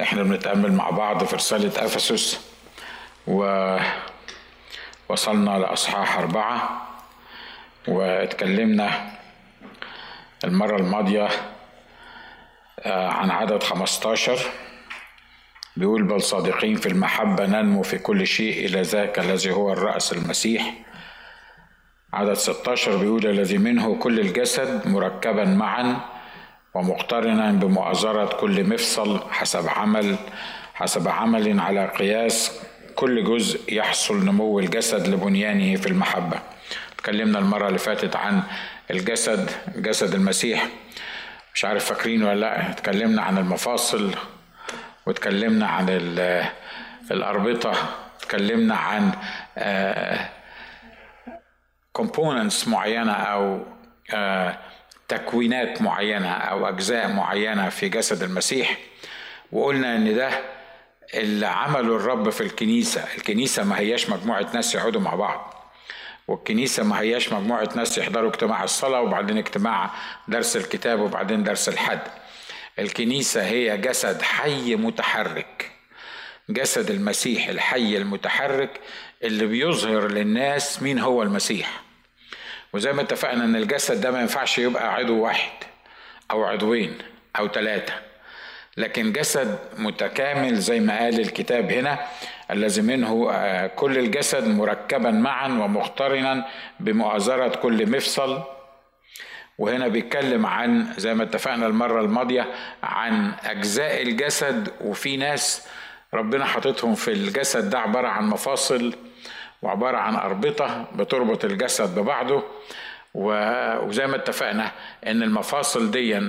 إحنا بنتأمل مع بعض في رسالة أفسس ووصلنا لأصحاح أربعة واتكلمنا المرة الماضية آه، عن عدد 15 بيقول بل صادقين في المحبة ننمو في كل شيء إلى ذاك الذي هو الرأس المسيح. عدد 16 بيقول الذي منه كل الجسد مركبا معا ومقترنا بمؤازرة كل مفصل حسب عمل حسب عمل على قياس كل جزء يحصل نمو الجسد لبنيانه في المحبة. اتكلمنا المرة اللي فاتت عن الجسد جسد المسيح. مش عارف فاكرين ولا لأ اتكلمنا عن المفاصل واتكلمنا عن الأربطة اتكلمنا عن كومبوننتس معينة أو آه تكوينات معينة أو أجزاء معينة في جسد المسيح. وقلنا إن ده اللي عمله الرب في الكنيسة. الكنيسة ما هياش مجموعة ناس يقعدوا مع بعض. والكنيسة ما هياش مجموعة ناس يحضروا اجتماع الصلاة وبعدين اجتماع درس الكتاب وبعدين درس الحد. الكنيسة هي جسد حي متحرك. جسد المسيح الحي المتحرك اللي بيظهر للناس مين هو المسيح. وزي ما اتفقنا إن الجسد ده ما ينفعش يبقى عضو واحد أو عضوين أو ثلاثة لكن جسد متكامل زي ما قال الكتاب هنا الذي منه كل الجسد مركبا معا ومقترنا بمؤازرة كل مفصل. وهنا بيتكلم عن زي ما اتفقنا المرة الماضية عن أجزاء الجسد وفي ناس ربنا حاططهم في الجسد ده عبارة عن مفاصل. وعبارة عن أربطة بتربط الجسد ببعضه وزي ما اتفقنا إن المفاصل دي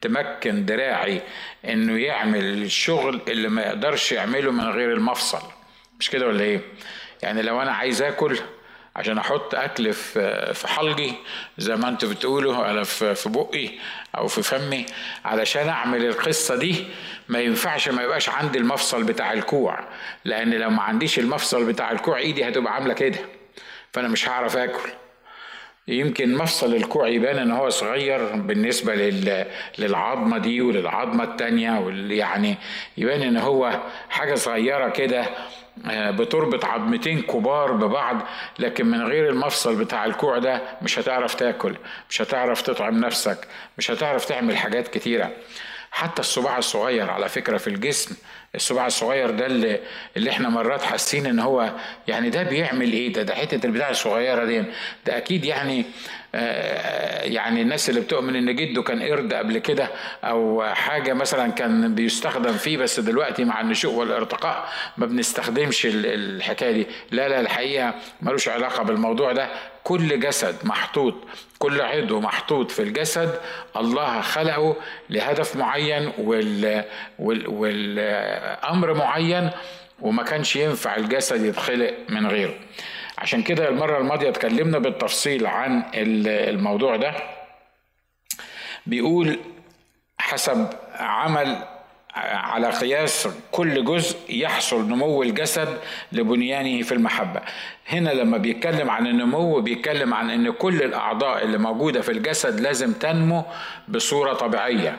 تمكن دراعي إنه يعمل الشغل اللي ما يقدرش يعمله من غير المفصل مش كده ولا إيه؟ يعني لو أنا عايز آكل عشان أحط أكل في في حلقي زي ما أنتوا بتقولوا على في بقي أو في فمي علشان أعمل القصة دي. ما ينفعش ما يبقاش عندي المفصل بتاع الكوع لأن لو ما عنديش المفصل بتاع الكوع إيدي هتبقى عاملة كده فأنا مش هعرف آكل. يمكن مفصل الكوع يبان إن هو صغير بالنسبة لل... للعظمة دي وللعظمة التانية وال... يعني يبان إن هو حاجة صغيرة كده بتربط عظمتين كبار ببعض لكن من غير المفصل بتاع الكوع ده مش هتعرف تاكل مش هتعرف تطعم نفسك مش هتعرف تعمل حاجات كتيرة. حتى الصباع الصغير على فكرة في الجسم الصباع الصغير ده اللي, اللي إحنا مرات حاسين ان هو يعني ده بيعمل إيه؟ ده ده حتة البتاع الصغيرة دي ده أكيد يعني آه يعني الناس اللي بتؤمن إن جده كان قرد قبل كده أو حاجة مثلا كان بيستخدم فيه بس دلوقتي مع النشوء والارتقاء ما بنستخدمش الحكاية دي. لا لا الحقيقة ملوش علاقة بالموضوع ده. كل جسد محطوط كل عضو محطوط في الجسد الله خلقه لهدف معين وال, والأمر معين وما كانش ينفع الجسد يتخلق من غيره. عشان كده المرة الماضية اتكلمنا بالتفصيل عن الموضوع ده. بيقول حسب عمل على قياس كل جزء يحصل نمو الجسد لبنيانه في المحبة. هنا لما بيتكلم عن النمو بيتكلم عن إن كل الأعضاء اللي موجودة في الجسد لازم تنمو بصورة طبيعية.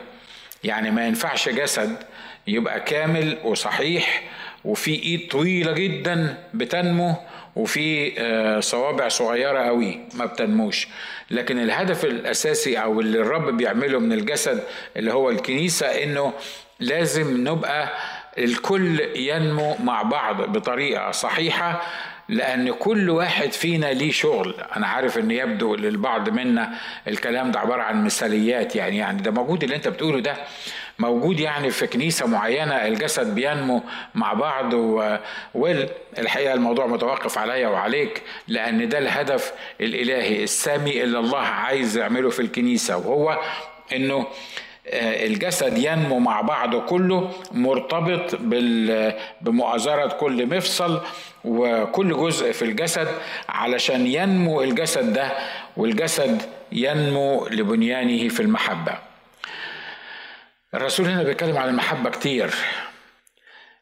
يعني ما ينفعش جسد يبقى كامل وصحيح وفي إيد طويلة جدا بتنمو وفي صوابع صغيرة قوي ما بتنموش. لكن الهدف الأساسي أو اللي الرب بيعمله من الجسد اللي هو الكنيسة إنه لازم نبقى الكل ينمو مع بعض بطريقة صحيحة لأن كل واحد فينا ليه شغل. أنا عارف إن يبدو للبعض منا الكلام ده عبارة عن مثاليات يعني يعني ده موجود اللي أنت بتقوله ده. موجود يعني في كنيسة معينة الجسد بينمو مع بعض و... والحقيقة الموضوع متوقف عليا وعليك لأن ده الهدف الإلهي السامي اللي الله عايز يعمله في الكنيسة وهو إنه الجسد ينمو مع بعضه كله مرتبط بمؤازرة كل مفصل وكل جزء في الجسد علشان ينمو الجسد ده والجسد ينمو لبنيانه في المحبة. الرسول هنا بيتكلم عن المحبة كتير.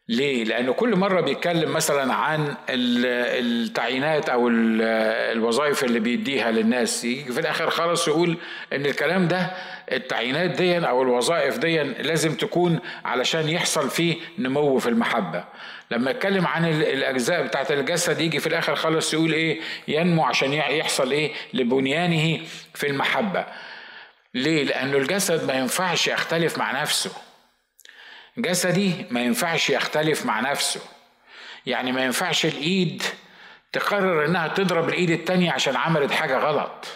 ليه؟ لأنه كل مرة بيتكلم مثلا عن التعيينات أو الوظائف اللي بيديها للناس يجي في الآخر خالص يقول إن الكلام ده التعيينات دي أو الوظائف دي لازم تكون علشان يحصل فيه نمو في المحبة. لما يتكلم عن الأجزاء بتاعت الجسد يجي في الآخر خالص يقول إيه؟ ينمو عشان يحصل إيه؟ لبنيانه في المحبة. ليه؟ لأنه الجسد ما ينفعش يختلف مع نفسه. جسدي ما ينفعش يختلف مع نفسه. يعني ما ينفعش الإيد تقرر إنها تضرب الإيد التانية عشان عملت حاجة غلط.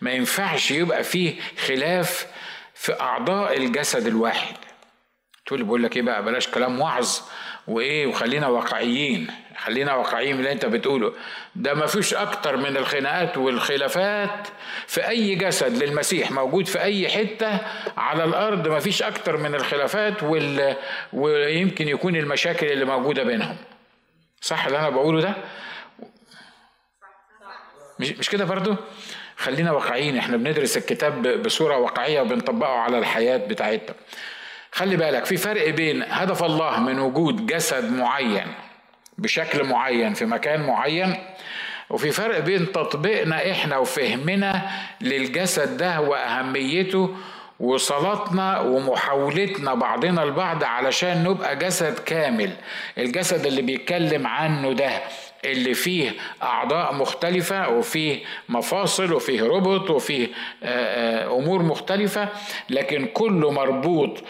ما ينفعش يبقى فيه خلاف في أعضاء الجسد الواحد. تقول لي بقول لك إيه بقى بلاش كلام وعظ وإيه وخلينا واقعيين خلينا واقعيين اللي أنت بتقوله. ده ما فيش أكتر من الخناقات والخلافات في أي جسد للمسيح موجود في أي حتة على الأرض ما فيش أكتر من الخلافات وال... ويمكن يكون المشاكل اللي موجودة بينهم. صح اللي أنا بقوله ده؟ مش مش كده برضو؟ خلينا واقعيين إحنا بندرس الكتاب بصورة واقعية وبنطبقه على الحياة بتاعتنا. خلي بالك في فرق بين هدف الله من وجود جسد معين بشكل معين في مكان معين وفي فرق بين تطبيقنا إحنا وفهمنا للجسد ده وأهميته وصلاتنا ومحاولتنا بعضنا البعض علشان نبقى جسد كامل. الجسد اللي بيتكلم عنه ده اللي فيه أعضاء مختلفة وفيه مفاصل وفيه ربط وفيه أمور مختلفة لكن كله مربوط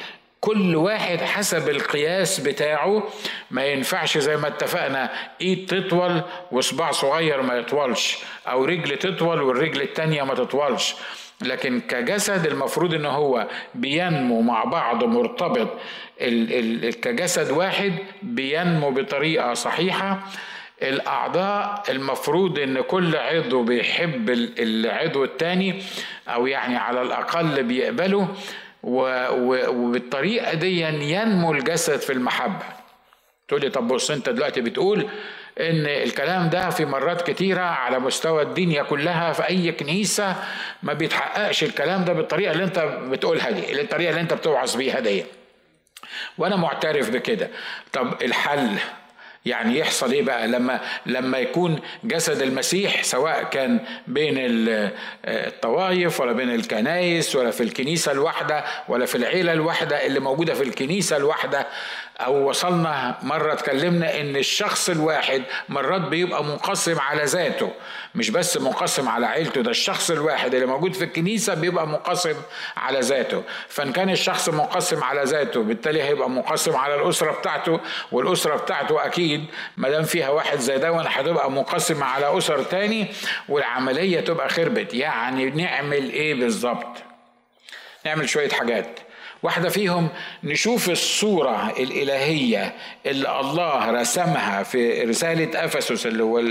كل واحد حسب القياس بتاعه. ما ينفعش زي ما اتفقنا ايد تطول وصباع صغير ما يطولش أو رجل تطول والرجل التانية ما تطولش. لكن كجسد المفروض ان هو بينمو مع بعض مرتبط. ال ال كجسد واحد بينمو بطريقة صحيحة. الأعضاء المفروض إن كل عضو بيحب العضو التاني أو يعني على الأقل بيقبله. وبالطريقة دي ينمو الجسد في المحبة. تقول لي طب بص انت دلوقتي بتقول إن الكلام ده في مرات كتيرة على مستوى الدنيا كلها في أي كنيسة ما بيتحققش الكلام ده بالطريقة اللي انت بتقولها دي الطريقة اللي انت بتوعظ بيها دي. وأنا معترف بكده. طب الحل؟ يعني يحصل إيه بقى؟ لما لما يكون جسد المسيح سواء كان بين الطوائف ولا بين الكنايس ولا في الكنيسة الواحدة ولا في العيلة الواحدة اللي موجودة في الكنيسة الواحدة أو وصلنا مرة اتكلمنا إن الشخص الواحد مرات بيبقى منقسم على ذاته. مش بس منقسم على عيلته ده الشخص الواحد اللي موجود في الكنيسة بيبقى منقسم على ذاته. فإن كان الشخص منقسم على ذاته بالتالي هيبقى منقسم على الأسرة بتاعته والأسرة بتاعته أكيد ما دام فيها واحد زي ده هتبقى منقسمه على أسر تاني والعملية تبقى خربت. يعني نعمل إيه بالظبط؟ نعمل شوية حاجات. واحدة فيهم نشوف الصورة الإلهية اللي الله رسمها في رسالة أفسس اللي هو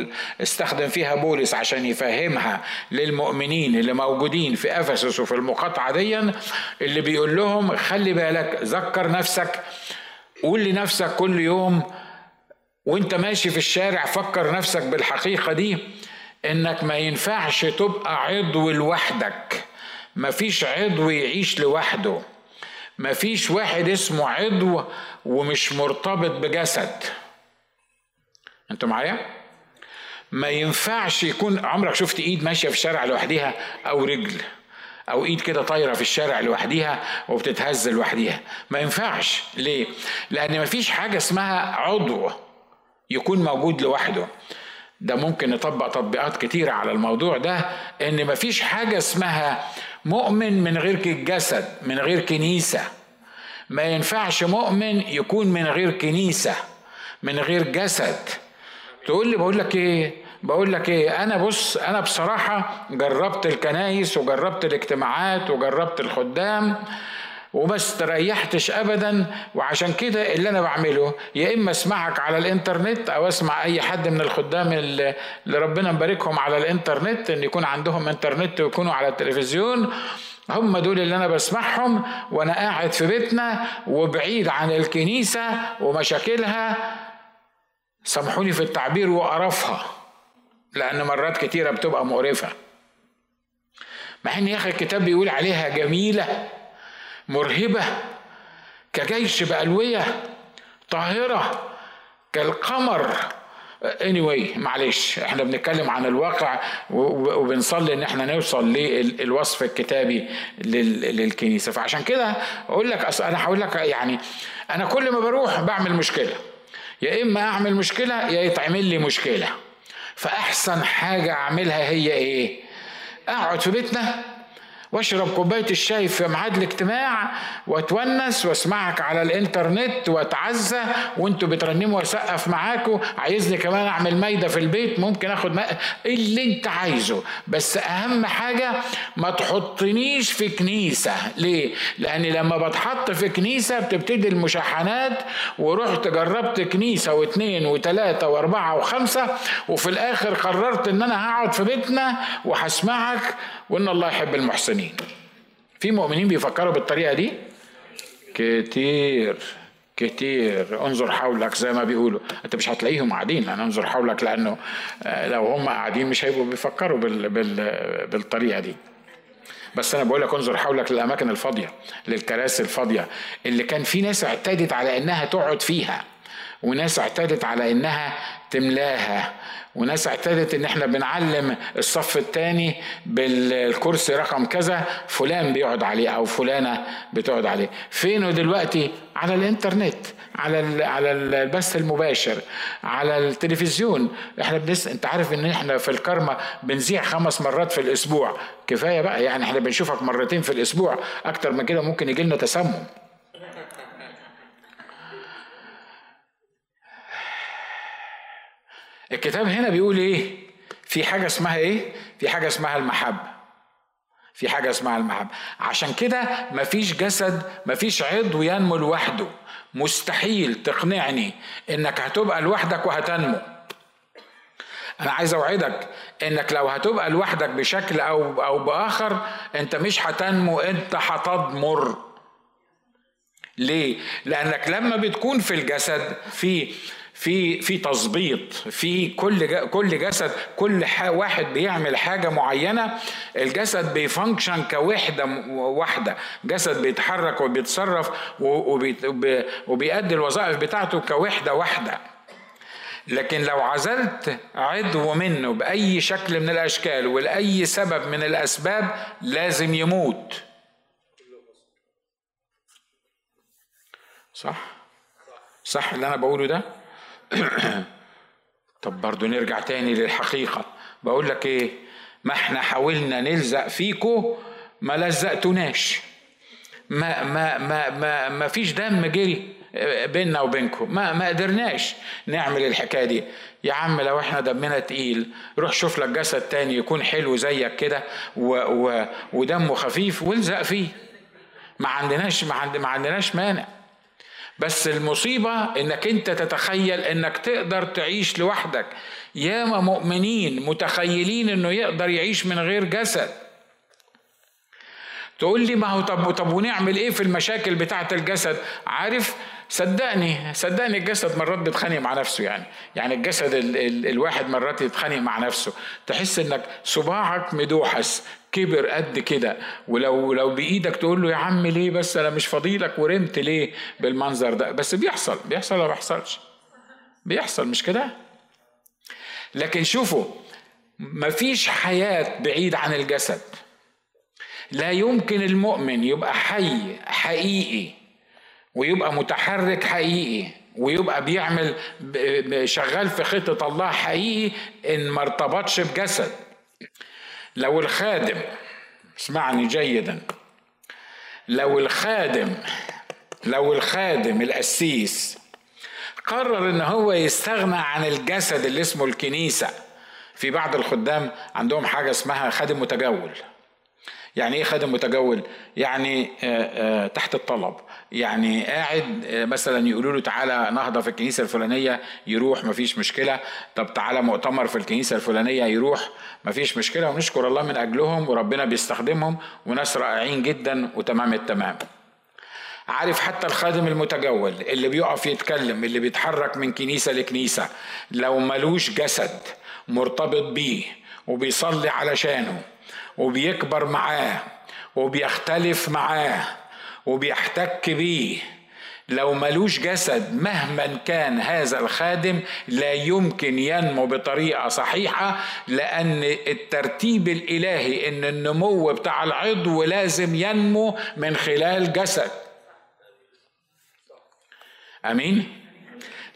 استخدم فيها بولس عشان يفهمها للمؤمنين اللي موجودين في أفسس وفي المقاطعة دي اللي بيقول لهم خلي بالك ذكر نفسك قول لنفسك كل يوم وانت ماشي في الشارع فكر نفسك بالحقيقة دي إنك ما ينفعش تبقى عضو لوحدك مفيش عضو يعيش لوحده. مفيش واحد اسمه عضو ومش مرتبط بجسد. أنتوا معايا؟ ما ينفعش يكون عمرك شفت ايد ماشية في الشارع لوحديها أو رجل أو ايد كده طايرة في الشارع لوحديها وبتتهز لوحديها؟ ما ينفعش. ليه؟ لأن مفيش حاجة اسمها عضو يكون موجود لوحده. ده ممكن نطبق تطبيقات كتيرة على الموضوع ده ان مفيش حاجة اسمها مؤمن من غير جسد من غير كنيسة. ما ينفعش مؤمن يكون من غير كنيسة من غير جسد. تقول لي بقول لك إيه؟ بقول لك إيه؟ أنا بص أنا بصراحة جربت الكنايس وجربت الاجتماعات وجربت الخدام وما استريحتش ابدا وعشان كده اللي أنا بعمله يا إما أسمعك على الإنترنت أو أسمع أي حد من الخدام اللي ربنا مباركهم على الإنترنت إن يكون عندهم إنترنت ويكونوا على التلفزيون. هم دول اللي أنا بسمعهم وأنا قاعد في بيتنا وبعيد عن الكنيسة ومشاكلها. سامحوني في التعبير وقرفها لأن مرات كتيرة بتبقى مقرفة. مع إن يا أخي الكتاب بيقول عليها جميلة. مرهبة كجيش بألوية طاهرة كالقمر. Anyway معلش إحنا بنتكلم عن الواقع وبنصلي إن إحنا نوصل للوصف الكتابي للكنيسة. فعشان كده أقول لك أنا هقول لك يعني أنا كل ما بروح بعمل مشكلة. يا إما أعمل مشكلة يا يتعمل لي مشكلة. فأحسن حاجة أعملها هي إيه؟ أقعد في بيتنا واشرب كوباية الشاي في ميعاد الاجتماع واتونس واسمعك على الانترنت واتعزى وانتوا بترنموا واسقف معاكم عايزني كمان أعمل مايدة في البيت ممكن آخد ماء اللي انت عايزه. بس أهم حاجة ما تحطنيش في كنيسة. ليه؟ لأن لما بتحط في كنيسة بتبتدي المشاحنات ورحت جربت كنيسة واثنين وثلاثه وأربعة وخمسة وفي الآخر قررت إن أنا هقعد في بيتنا وهسمعك وإن الله يحب المحسنين. في مؤمنين بيفكروا بالطريقة دي؟ كتير كتير. انظر حولك زي ما بيقولوا. انت مش هتلاقيهم قاعدين. أنا انظر حولك لأنه آه، لو هم قاعدين مش هيبقوا بيفكروا بال بال بالطريقة دي. بس أنا بقول لك انظر حولك للأماكن الفاضية للكراسي الفاضية. اللي كان في ناس اعتادت على إنها تقعد فيها وناس اعتادت على إنها تملاها. وناس اعتادت إن إحنا بنعلم الصف الثاني بالكرسي رقم كذا فلان بيقعد عليه أو فلانة بتقعد عليه. فينه دلوقتي؟ على الإنترنت على على البث المباشر على التلفزيون. إحنا بنس أنت عارف إن إحنا في الكرمة بنذيع خمس مرات في الأسبوع. كفاية بقى يعني إحنا بنشوفك مرتين في الأسبوع. أكتر من كده ممكن يجي لنا تسمم. الكتاب هنا بيقول إيه؟ في حاجة اسمها إيه؟ في حاجة اسمها المحبة. في حاجة اسمها المحبة. عشان كده مفيش جسد مفيش عضو ينمو لوحده. مستحيل تقنعني إنك هتبقى لوحدك وهتنمو. أنا عايز أوعدك إنك لو هتبقى لوحدك بشكل أو أو بآخر أنت مش هتنمو أنت هتضمر. ليه؟ لأنك لما بتكون في الجسد في في في تظبيط في كل كل جسد كل واحد بيعمل حاجة معينة الجسد بيفانكشن كوحدة واحدة جسد بيتحرك وبيتصرف وبيأدي الوظائف بتاعته كوحدة واحدة لكن لو عزلت عضو منه بأي شكل من الأشكال ولأي سبب من الأسباب لازم يموت صح؟ صح اللي أنا بقوله ده؟ طب برضو نرجع تاني للحقيقة. بقول لك إيه؟ ما إحنا حاولنا نلزق فيكو ما لزقتوناش. ما ما ما ما ما فيش دم جري بيننا وبينكم ما ما قدرناش نعمل الحكاية دي. يا عم لو إحنا دمنا تقيل روح شوف لك جسد تاني يكون حلو زيك كده ودمه خفيف والزق فيه. ما عندناش ما, عند ما عندناش مانع. بس المصيبة إنك أنت تتخيل إنك تقدر تعيش لوحدك. ياما مؤمنين متخيلين إنه يقدر يعيش من غير جسد. تقول لي ما هو طب طب ونعمل إيه في المشاكل بتاعة الجسد؟ عارف صدقني صدقني الجسد مرات بيتخانق مع نفسه يعني. يعني الجسد ال ال الواحد مرات يتخانق مع نفسه. تحس إنك صباعك مدوحس كبر قد كده. ولو لو بإيدك تقول له يا عم ليه بس؟ أنا مش فضيلك ورمت ليه بالمنظر ده؟ بس بيحصل بيحصل ولا ما بيحصلش؟ بيحصل مش كده؟ لكن شوفوا مفيش حياة بعيد عن الجسد. لا يمكن المؤمن يبقى حي حقيقي ويبقى متحرك حقيقي ويبقى بيعمل شغال في خطة الله حقيقي إن ما ارتبطش بجسد. لو الخادم اسمعني جيدا. لو الخادم لو الخادم القسيس قرر إن هو يستغنى عن الجسد اللي اسمه الكنيسة في بعض الخدام عندهم حاجة اسمها خادم متجول. يعني إيه خادم متجول؟ يعني آه، آه، تحت الطلب. يعني قاعد آه، مثلا يقولوا له تعالى نهضة في الكنيسة الفلانية يروح مفيش مشكلة. طب تعالى مؤتمر في الكنيسة الفلانية يروح مفيش مشكلة. ونشكر الله من أجلهم وربنا بيستخدمهم وناس رائعين جدا وتمام التمام. عارف حتى الخادم المتجول اللي بيقف يتكلم اللي بيتحرك من كنيسة لكنيسة لو ملوش جسد مرتبط بيه وبيصلي علشانه وبيكبر معاه وبيختلف معاه وبيحتك بيه لو ملوش جسد مهما كان هذا الخادم لا يمكن ينمو بطريقة صحيحة لأن الترتيب الإلهي إن النمو بتاع العضو لازم ينمو من خلال جسد أمين؟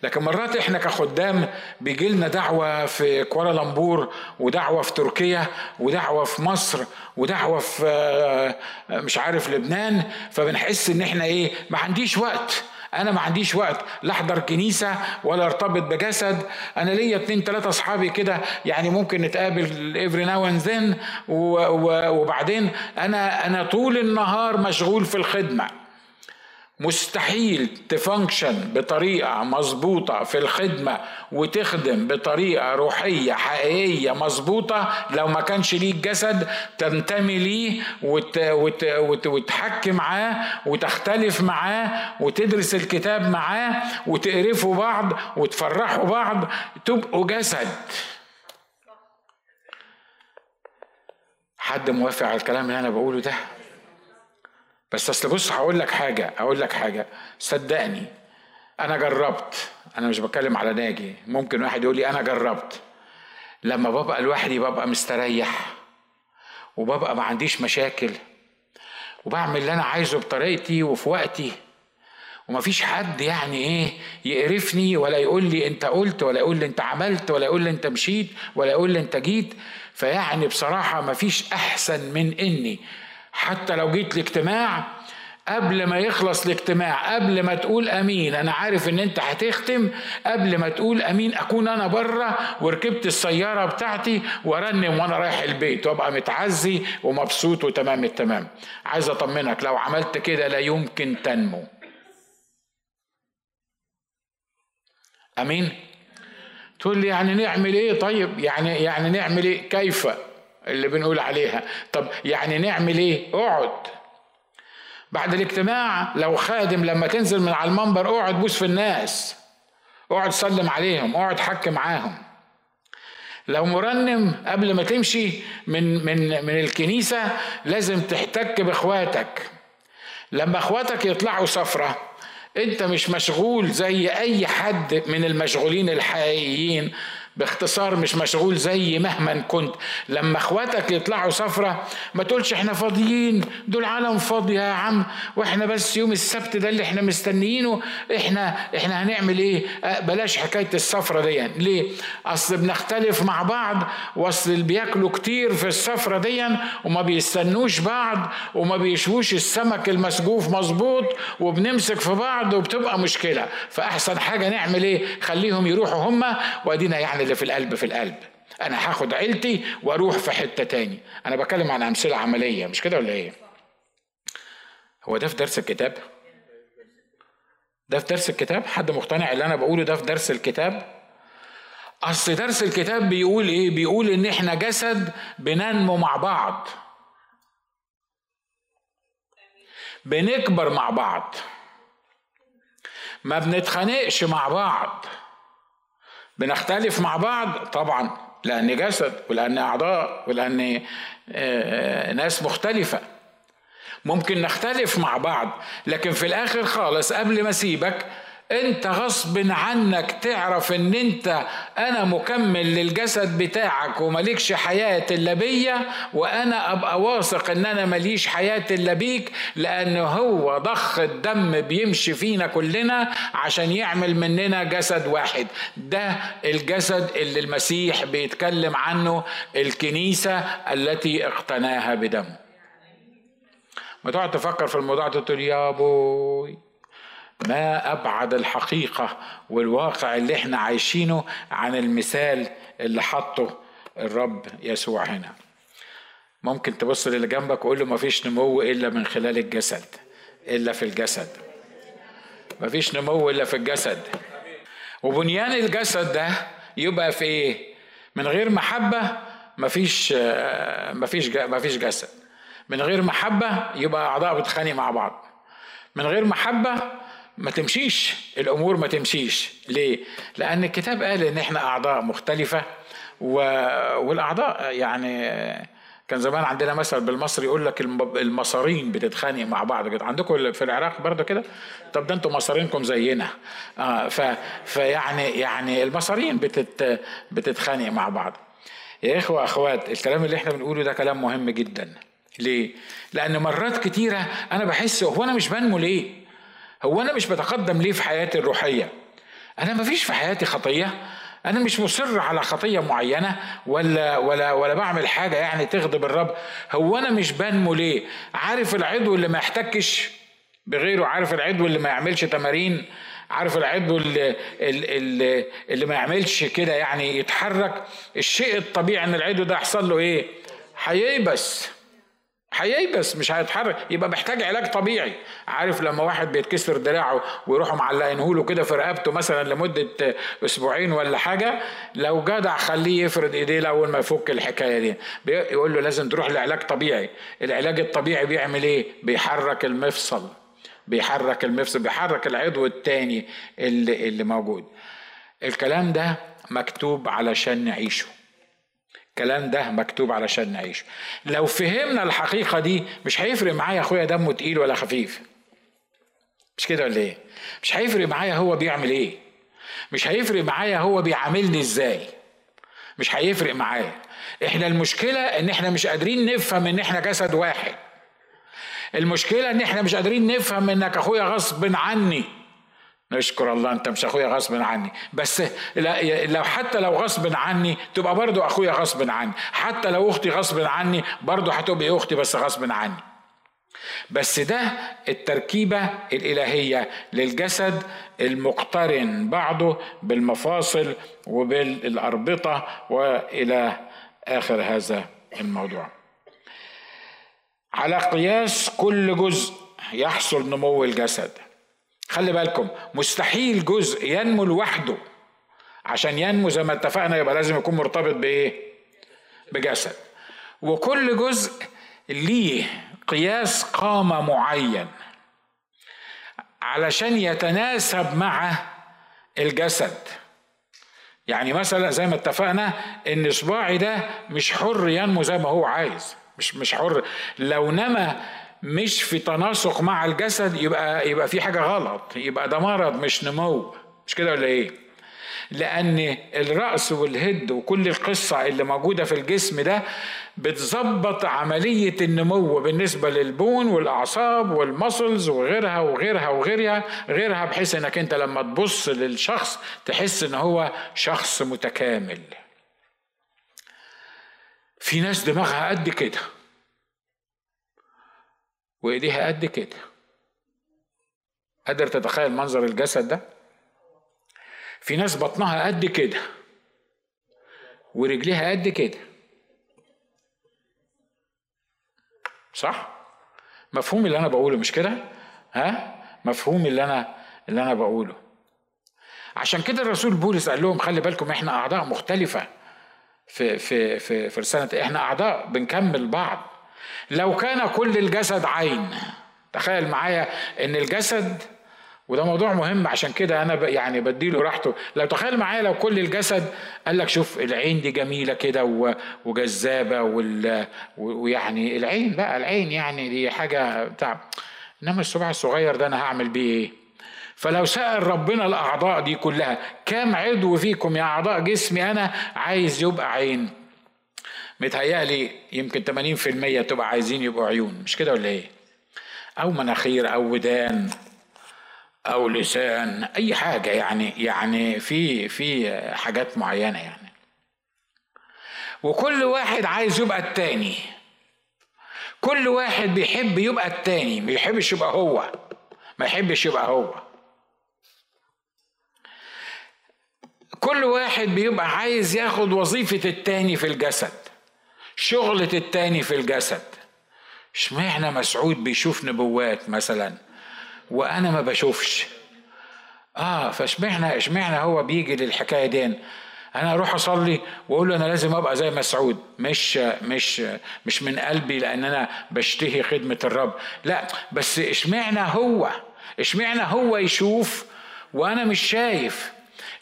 لكن مرات إحنا كخدام بيجي لنا دعوة في كوالالمبور ودعوة في تركيا ودعوة في مصر ودعوة في آه، مش عارف لبنان فبنحس إن إحنا إيه ما عنديش وقت. أنا ما عنديش وقت. لا أحضر كنيسة ولا أرتبط بجسد. أنا ليا اتنين تلاتة أصحابي كده يعني ممكن نتقابل every now and then وبعدين أنا أنا طول النهار مشغول في الخدمة. مستحيل ت function بطريقة مظبوطة في الخدمة وتخدم بطريقة روحية حقيقية مظبوطة. لو ما كانش ليك جسد تنتمي ليه وت وت وت وتحكي معاه وتختلف معاه وتدرس الكتاب معاه وتقرفوا بعض وتفرحوا بعض تبقوا جسد. حد موافق على الكلام اللي أنا بقوله ده؟ بس اصل بص هقول لك حاجة هقول لك حاجة. صدقني أنا جربت أنا مش بتكلم على ناجي ممكن واحد يقول لي أنا جربت. لما ببقى لوحدي ببقى مستريح وببقى ما عنديش مشاكل وبعمل اللي أنا عايزه بطريقتي وفي وقتي. ومفيش حد يعني إيه يقرفني ولا يقول لي أنت قلت ولا يقول لي أنت عملت ولا يقول لي أنت مشيت ولا يقول لي أنت جيت. فيعني بصراحة مفيش أحسن من إني حتى لو جيت لاجتماع قبل ما يخلص الاجتماع قبل ما تقول أمين أنا عارف إن أنت هتختم قبل ما تقول أمين أكون أنا بره وركبت السيارة بتاعتي وأرنم وأنا رايح البيت وأبقى متعزي ومبسوط وتمام التمام. عايز أطمنك لو عملت كده لا يمكن تنمو. أمين؟ تقول لي يعني نعمل إيه؟ طيب يعني يعني نعمل إيه؟ كيف؟ اللي بنقول عليها. طب يعني نعمل إيه؟ أقعد. بعد الاجتماع لو خادم لما تنزل من على المنبر أقعد بوس في الناس. أقعد سلم عليهم أقعد حك معاهم. لو مرنم قبل ما تمشي من من من الكنيسة لازم تحتك بإخواتك. لما إخواتك يطلعوا سفرة أنت مش مشغول زي أي حد من المشغولين الحقيقيين. باختصار مش مشغول زي مهما كنت. لما اخواتك يطلعوا سفرة ما تقولش إحنا فاضيين دول عالم فاضية يا عم وإحنا بس يوم السبت ده اللي إحنا مستنيينه إحنا إحنا هنعمل إيه؟ أه بلاش حكاية السفرة دي. يعني. ليه؟ اصل بنختلف مع بعض واصل اللي بياكلوا كتير في السفرة دي وما بيستنوش بعض وما بيشوش السمك المسجوف مظبوط وبنمسك في بعض وبتبقى مشكلة. فأحسن حاجة نعمل إيه؟ خليهم يروحوا هما وأدينا يعني اللي في القلب في القلب. أنا هاخد عيلتي وأروح في حتة تاني. أنا بتكلم عن أمثلة عملية مش كده ولا إيه؟ هو ده في درس الكتاب؟ ده في درس الكتاب؟ حد مقتنع اللي أنا بقوله ده في درس الكتاب؟ أصل درس الكتاب بيقول إيه؟ بيقول إن إحنا جسد بننمو مع بعض. بنكبر مع بعض. ما بنتخانقش مع بعض. بنختلف مع بعض طبعا لأن جسد ولأن أعضاء ولأن آه، ناس مختلفة. ممكن نختلف مع بعض لكن في الآخر خالص قبل ما أسيبك انت غصب عنك تعرف ان انت أنا مكمل للجسد بتاعك وملكش حياة إلا بيا وأنا أبقى واثق إن أنا ماليش حياة إلا بيك لأن هو ضخ الدم بيمشي فينا كلنا عشان يعمل مننا جسد واحد. ده الجسد اللي المسيح بيتكلم عنه الكنيسة التي اقتناها بدمه. ما تقعد تفكر في الموضوع تقول يا بوي. ما أبعد الحقيقة والواقع اللي إحنا عايشينه عن المثال اللي حطه الرب يسوع هنا. ممكن تبص للي جنبك وقول له مفيش نمو إلا من خلال الجسد إلا في الجسد. مفيش نمو إلا في الجسد. وبنيان الجسد ده يبقى في إيه؟ من غير محبة مفيش مفيش مفيش جسد. من غير محبة يبقى أعضاء بتخانق مع بعض. من غير محبة ما تمشيش. الأمور ما تمشيش. ليه؟ لأن الكتاب قال إن إحنا أعضاء مختلفة و... والأعضاء يعني كان زمان عندنا مثل بالمصري يقول لك المصارين بتتخانق مع بعض كده. عندكم في العراق برضه كده؟ طب ده أنتم مصارينكم زينا. آه ف فيعني يعني المصارين بتت بتتخانق مع بعض. يا إخوة أخوات الكلام اللي إحنا بنقوله ده كلام مهم جدا. ليه؟ لأن مرات كتيرة أنا بحس هو أنا مش بنمو ليه؟ هو أنا مش بتقدم ليه في حياتي الروحية؟ أنا مفيش في حياتي خطية؟ أنا مش مصر على خطية معينة؟ ولا ولا ولا بعمل حاجة يعني تغضب الرب؟ هو أنا مش بنمو ليه؟ عارف العضو اللي ما يحتكش بغيره؟ عارف العضو اللي ما يعملش تمارين؟ عارف العضو اللي, اللي, اللي ما يعملش كده يعني يتحرك؟ الشيء الطبيعي إن العضو ده يحصل له إيه؟ هييبس هييبس مش هيتحرك. يبقى محتاج علاج طبيعي. عارف لما واحد بيتكسر دراعه ويروحوا معلقينه له كده في رقبته مثلا لمدة أسبوعين ولا حاجة لو جدع خليه يفرد إيديه اول ما يفك الحكاية دي. يقول له لازم تروح لعلاج طبيعي. العلاج الطبيعي بيعمل إيه؟ بيحرك المفصل. بيحرك المفصل بيحرك العضو التاني اللي, اللي موجود. الكلام ده مكتوب علشان نعيشه. الكلام ده مكتوب علشان نعيشه. لو فهمنا الحقيقة دي مش هيفرق معايا أخويا دمه تقيل ولا خفيف. مش كده ولا إيه؟ مش هيفرق معايا هو بيعمل إيه. مش هيفرق معايا هو بيعاملني إزاي. مش هيفرق معايا. إحنا المشكلة إن إحنا مش قادرين نفهم إن إحنا جسد واحد. المشكلة إن إحنا مش قادرين نفهم إنك أخويا غصب عني. نشكر الله أنت مش أخويا غصب عني. بس لو حتى لو غصب عني تبقى برضو أخويا غصب عني. حتى لو أختي غصب عني برضو هتبقى أختي بس غصب عني. بس ده التركيبة الإلهية للجسد المقترن بعضه بالمفاصل وبالأربطة وإلى آخر هذا الموضوع. على قياس كل جزء يحصل نمو الجسد. خلي بالكم مستحيل جزء ينمو لوحده. عشان ينمو زي ما اتفقنا يبقى لازم يكون مرتبط بإيه؟ بجسد. وكل جزء ليه قياس قامة معين علشان يتناسب مع الجسد. يعني مثلا زي ما اتفقنا إن صباعي ده مش حر ينمو زي ما هو عايز مش مش حر. لو نما مش في تناسق مع الجسد يبقى يبقى في حاجة غلط يبقى ده مرض مش نمو. مش كده ولا إيه؟ لأن الرأس والهد وكل القصة اللي موجودة في الجسم ده بتظبط عملية النمو بالنسبة للبون والأعصاب والمسلز وغيرها وغيرها وغيرها غيرها بحيث إنك أنت لما تبص للشخص تحس إن هو شخص متكامل. في ناس دماغها قد كده. وإيديها قد كده. قادر تتخيل منظر الجسد ده؟ في ناس بطنها قد كده ورجليها قد كده. صح؟ مفهوم اللي أنا بقوله مش كده؟ ها؟ مفهوم اللي أنا اللي أنا بقوله. عشان كده الرسول بولس قال لهم خلي بالكم إحنا أعضاء مختلفة في في في في رسالة إحنا أعضاء بنكمل بعض. لو كان كل الجسد عين. تخيل معايا إن الجسد وده موضوع مهم عشان كده أنا يعني بديله راحته. لو تخيل معايا لو كل الجسد قال لك شوف العين دي جميلة كده وجذابة ويعني العين بقى العين يعني دي حاجة بتاع إنما الصباع الصغير ده أنا هعمل بيه إيه؟ فلو سأل ربنا الأعضاء دي كلها كام عضو فيكم يا أعضاء جسمي أنا عايز يبقى عين؟ متهيألي يمكن 80% تبقى عايزين يبقوا عيون. مش كده ولا إيه؟ أو مناخير أو ودان أو لسان أي حاجة يعني يعني في في حاجات معينة يعني. وكل واحد عايز يبقى التاني. كل واحد بيحب يبقى التاني ما يحبش يبقى هو. ما يحبش يبقى هو. كل واحد بيبقى عايز ياخد وظيفة التاني في الجسد. شغلة التاني في الجسد. اشمعنى مسعود بيشوف نبوات مثلا وأنا ما بشوفش؟ آه فاشمعنى اشمعنى هو بيجي للحكاية دي؟ أنا أروح أصلي وأقول له أنا لازم أبقى زي مسعود. مش مش مش من قلبي لأن أنا بشتهي خدمة الرب. لا بس اشمعنى هو؟ اشمعنى هو يشوف وأنا مش شايف؟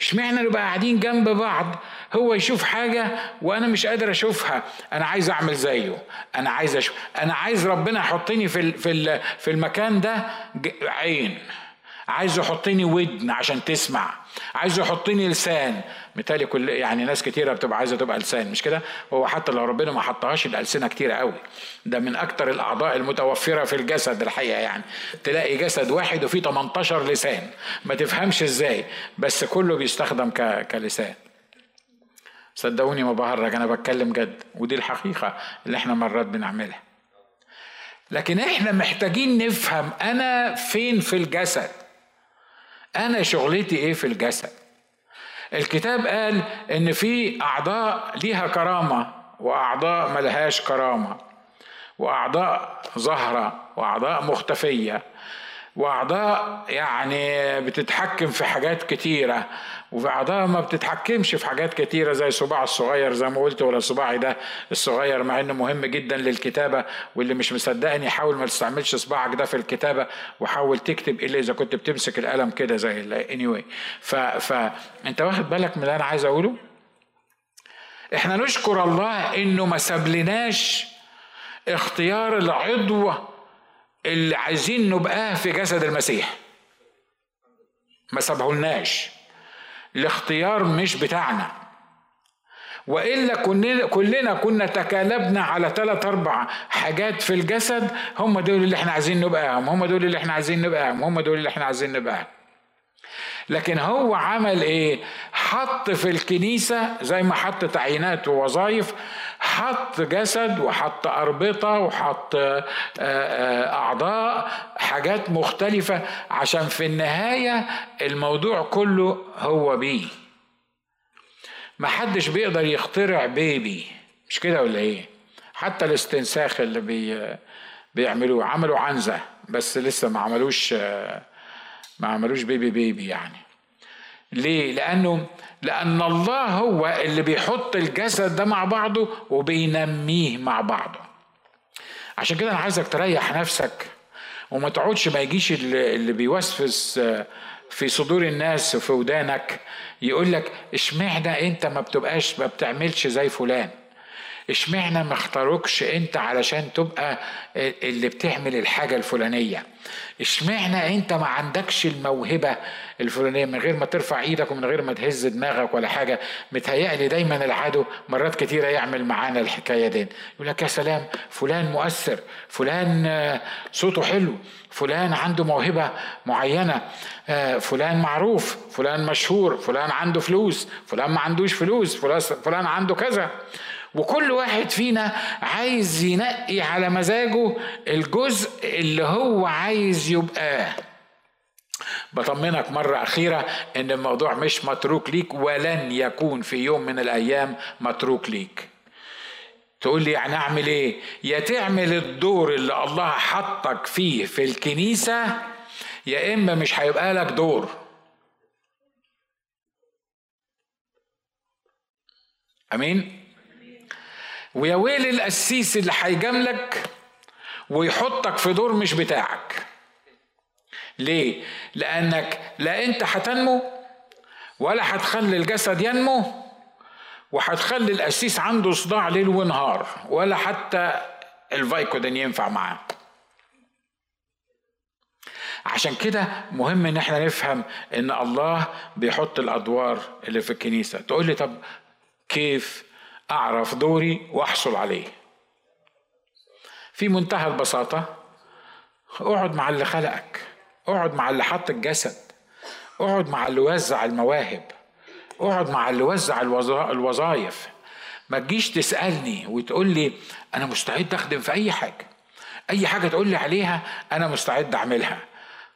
اشمعنى نبقى قاعدين جنب بعض هو يشوف حاجة وأنا مش قادر أشوفها. أنا عايز أعمل زيه. أنا عايز أشوف أنا عايز ربنا يحطني في في في المكان ده عين. عايز يحطني ودن عشان تسمع. عايز يحطني لسان. مثالي كل يعني ناس كتيرة بتبقى عايزة تبقى لسان مش كده؟ هو حتى لو ربنا ما حطهاش الالسنه كتيرة قوي. ده من أكتر الأعضاء المتوفرة في الجسد الحقيقة يعني. تلاقي جسد واحد وفيه 18 لسان. ما تفهمش إزاي بس كله بيستخدم. كلسان. صدقوني ما بهرج أنا بتكلم جد ودي الحقيقة اللي إحنا مرات بنعملها. لكن إحنا محتاجين نفهم أنا فين في الجسد. أنا شغلتي إيه في الجسد؟ الكتاب قال إن في أعضاء ليها كرامة وأعضاء ملهاش كرامة وأعضاء ظاهرة وأعضاء مختفية. وأعضاء يعني بتتحكم في حاجات كتيرة وفي أعضاء ما بتتحكمش في حاجات كتيرة زي الصباع الصغير زي ما قلت ولا صباعي ده الصغير مع إنه مهم جدا للكتابة واللي مش مصدقني حاول ما تستعملش صباعك ده في الكتابة وحاول تكتب إلا إذا كنت بتمسك القلم كده زي anyway. ف فانت واخد بالك من اللي أنا عايز أقوله؟ إحنا نشكر الله إنه ما سابلناش اختيار العضو اللي عايزين نبقاه في جسد المسيح. ما سابهولناش. الاختيار مش بتاعنا. وإلا كلنا كلنا كنا تكالبنا على ثلاث أربع حاجات في الجسد هم دول اللي إحنا عايزين نبقاهم هم دول اللي إحنا عايزين نبقاهم هم دول اللي إحنا عايزين نبقاهم. لكن هو عمل إيه؟ حط في الكنيسة زي ما حط تعيينات ووظائف حط جسد وحط أربطة وحط آه، آه، أعضاء حاجات مختلفة عشان في النهاية الموضوع كله هو بيه. محدش بيقدر يخترع بيبي. مش كده ولا إيه؟ حتى الاستنساخ اللي بي بيعملوه عملوا عنزة بس لسه ما عملوش آه، ما عملوش بيبي بيبي يعني. ليه؟ لأنه لأن الله هو اللي بيحط الجسد ده مع بعضه وبينميه مع بعضه. عشان كده أنا عايزك تريح نفسك وما تقعدش ما يجيش اللي بيوسوس في صدور الناس في ودانك يقول لك اشمعنى انت ما بتبقاش ما بتعملش زي فلان؟ اشمعنى ما اختاروكش انت علشان تبقى اللي بتعمل الحاجة الفلانية؟ اشمعنى انت ما عندكش الموهبة الفلانية من غير ما ترفع إيدك ومن غير ما تهز دماغك ولا حاجة؟ متهيألي دايما العدو مرات كتيرة يعمل معانا الحكاية دي. يقول لك يا سلام فلان مؤثر فلان آه، صوته حلو فلان عنده موهبة معينة آه، فلان معروف فلان مشهور فلان عنده فلوس فلان ما عندوش فلوس فلان عنده كذا. وكل واحد فينا عايز ينقي على مزاجه الجزء اللي هو عايز يبقاه بطمنك مرة أخيرة إن الموضوع مش متروك ليك ولن يكون في يوم من الأيام متروك ليك تقول لي يعني أعمل إيه؟ يا تعمل الدور اللي الله حطك فيه في الكنيسة يا إما مش هيبقى لك دور أمين؟ ويا ويل القسيس اللي هيجاملك ويحطك في دور مش بتاعك. ليه؟ لأنك لا أنت هتنمو ولا هتخلي الجسد ينمو وهتخلي القسيس عنده صداع ليل ونهار ولا حتى الفايكودين ينفع معاه. عشان كده مهم إن إحنا نفهم إن الله بيحط الأدوار اللي في الكنيسة. تقول لي طب كيف أعرف دوري وأحصل عليه. في منتهى البساطة اقعد مع اللي خلقك اقعد مع اللي حط الجسد اقعد مع اللي وزع المواهب اقعد مع اللي وزع الوظائف ما تجيش تسألني وتقول لي أنا مستعد أخدم في أي حاجة. أي حاجة تقول لي عليها أنا مستعد أعملها.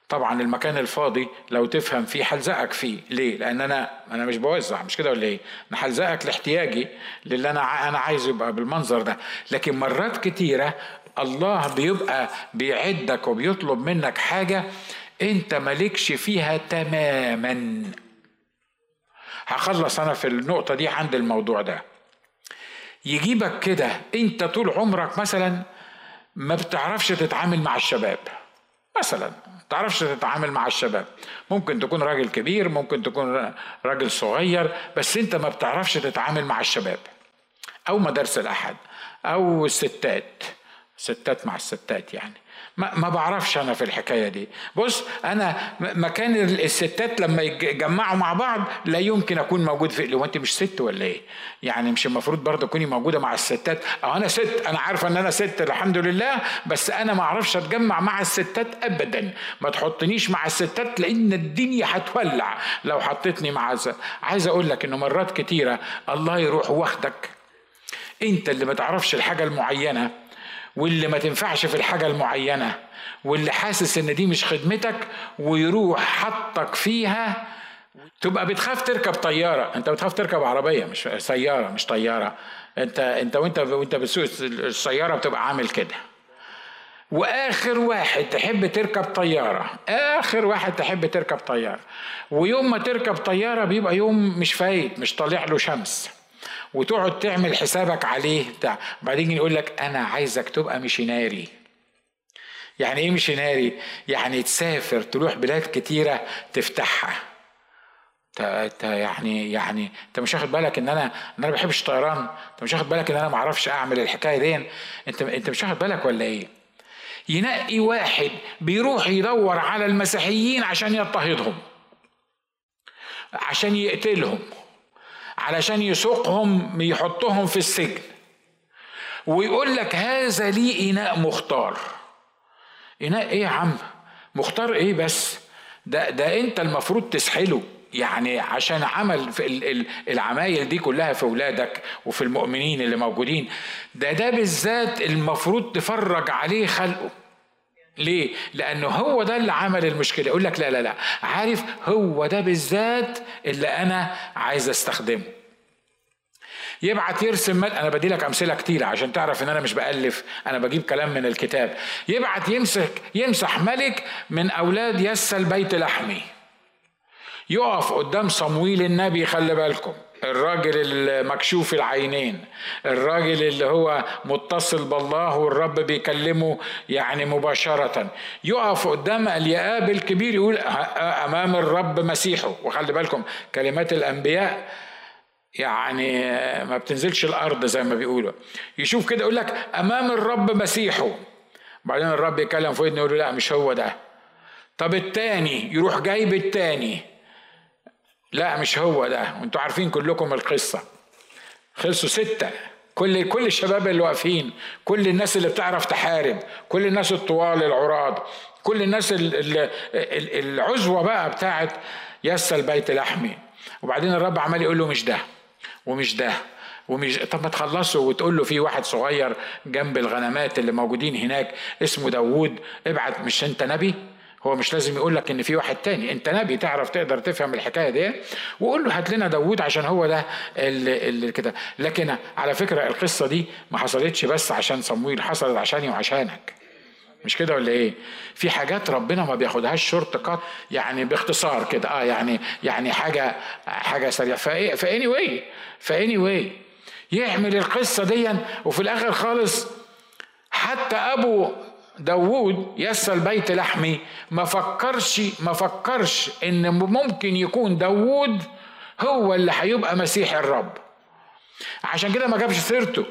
طبعا المكان الفاضي لو تفهم فيه حلزقك فيه. ليه؟ لأن أنا أنا مش بوزع مش كده ولا إيه؟ أنا حلزقك لاحتياجي للي أنا أنا عايز يبقى بالمنظر ده. لكن مرات كتيرة الله بيبقى بيعدك وبيطلب منك حاجة أنت مالكش فيها تماما. هخلص أنا في النقطة دي عند الموضوع ده. يجيبك كده أنت طول عمرك مثلا ما بتعرفش تتعامل مع الشباب مثلا. تعرفش تتعامل مع الشباب. ممكن تكون راجل كبير ممكن تكون راجل صغير بس انت ما بتعرفش تتعامل مع الشباب. أو مدارس الأحد أو الستات ستات مع الستات يعني. ما, بعرفش أنا في الحكاية دي. بص أنا مكان الستات لما يتجمعوا مع بعض لا يمكن أكون موجود في هو انت مش ست ولا إيه؟ يعني مش المفروض برضه تكوني موجودة مع الستات. أه أنا ست أنا عارفة إن أنا ست الحمد لله بس أنا ما أعرفش أتجمع مع الستات ابدا. ما تحطنيش مع الستات لأن الدنيا هتولع لو حطيتني مع عايز أقول لك إنه مرات كتيرة الله يروح واخدك. أنت اللي ما تعرفش الحاجة المعينة. واللي ما تنفعش في الحاجة المعينة واللي حاسس إن دي مش خدمتك ويروح حطك فيها تبقى بتخاف تركب طيارة. أنت بتخاف تركب عربية مش سيارة مش طيارة. أنت أنت وأنت وأنت بتسوق السيارة بتبقى عامل كده. وآخر واحد تحب تركب طيارة. آخر واحد تحب تركب طيارة. ويوم ما تركب طيارة بيبقى يوم مش فايت مش طالع له شمس. وتقعد تعمل حسابك عليه بتاع. بعدين يقول لك أنا عايزك تبقى مشيناري يعني إيه مشيناري يعني تسافر تروح بلاد كتيرة تفتحها. انت يعني يعني أنت مش واخد بالك إن أنا إن أنا ما بحبش الطيران أنت مش واخد بالك إن أنا ما أعرفش أعمل الحكاية دي انت أنت مش واخد بالك ولا إيه؟ ينقي واحد بيروح يدور على المسيحيين عشان يضطهدهم. عشان يقتلهم. علشان يسوقهم يحطهم في السجن. ويقول لك هذا لي إناء مختار. إناء إيه يا عم؟ مختار إيه بس؟ ده ده أنت المفروض تسحله. يعني عشان عمل في العمايل دي كلها في أولادك وفي المؤمنين اللي موجودين. ده ده بالذات المفروض تفرج عليه خلقه. ليه؟ لأنه هو ده اللي عمل المشكلة. يقول لك لا لا لا. عارف هو ده بالذات اللي أنا عايز أستخدمه. يبعت يرسم أنا بدي لك أمثلة كتيرة عشان تعرف إن أنا مش بألف. أنا بجيب كلام من الكتاب. يبعت يمسك يمسح ملك من أولاد يس البيت لحمي. يقف قدام صمويل النبي خلي بالكم. الراجل المكشوف العينين الراجل اللي هو متصل بالله والرب بيكلمه يعني مباشرة. يقف قدام اليآب الكبير يقول أمام الرب مسيحه. وخلي بالكم كلمات الأنبياء يعني ما بتنزلش الأرض زي ما بيقولوا. يشوف كده يقول لك أمام الرب مسيحه. بعدين الرب يكلم في ودنه يقول له لا مش هو ده. طب التاني يروح جايب التاني. لا مش هو ده. وانتوا عارفين كلكم القصة. خلصوا ستة. كل كل الشباب اللي واقفين كل الناس اللي بتعرف تحارب كل الناس الطوال العراض كل الناس العزوة بقى بتاعت يس البيت لحمي. وبعدين الرب عمال يقول له مش ده ومش ده ومش طب ما تخلصوا وتقول له في واحد صغير جنب الغنمات اللي موجودين هناك اسمه داوود ابعت مش انت نبي؟ هو مش لازم يقول لك إن في واحد تاني. أنت نبي تعرف تقدر تفهم الحكاية دي وقول له هات لنا داوود عشان هو ده اللي كده. لكن على فكرة القصة دي ما حصلتش بس عشان صمويل حصلت عشاني وعشانك. مش كده ولا إيه؟ في حاجات ربنا ما بياخدهاش shortcut يعني باختصار كده. آه يعني يعني حاجة حاجة سريعة. ف anyway ف anyway يعمل القصة دي وفي الآخر خالص حتى أبو داوود يس البيت لحمي ما فكرش ما فكرش إن ممكن يكون داوود هو اللي هيبقى مسيح الرب. عشان كده ما جابش سيرته.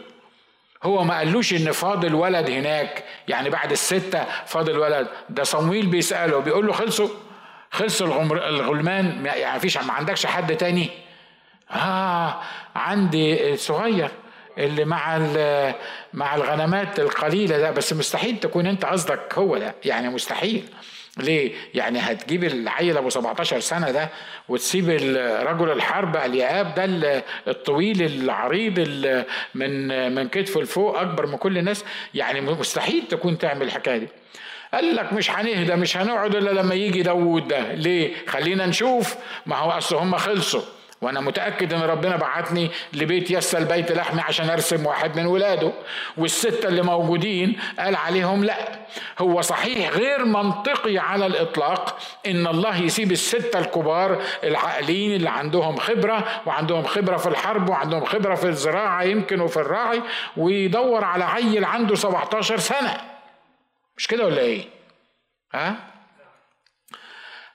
هو ما قالوش إن فاضل ولد هناك. يعني بعد الستة فاضل ولد. ده صمويل بيسأله بيقول له خلصوا خلصوا الغلمان. يعني فيش ما عندكش حد تاني؟ آه عندي صغير. اللي مع مع الغنمات القليلة ده بس مستحيل تكون انت قصدك هو ده يعني مستحيل ليه؟ يعني هتجيب العيل ابو 17 سنة ده وتسيب رجل الحرب الياب ده الطويل العريض من من كتفه لفوق اكبر من كل الناس يعني مستحيل تكون تعمل الحكاية دي. قال لك مش هنهدى مش هنقعد إلا لما يجي داوود ده ليه؟ خلينا نشوف ما هو أصل هم خلصوا وأنا متأكد إن ربنا بعتني لبيت يسى البيت لحمي عشان أرسم واحد من ولاده والستة اللي موجودين قال عليهم لا. هو صحيح غير منطقي على الإطلاق إن الله يسيب الستة الكبار العاقلين اللي عندهم خبرة وعندهم خبرة في الحرب وعندهم خبرة في الزراعة يمكن وفي الراعي ويدور على عيل عنده 17 سنة. مش كده ولا إيه؟ ها؟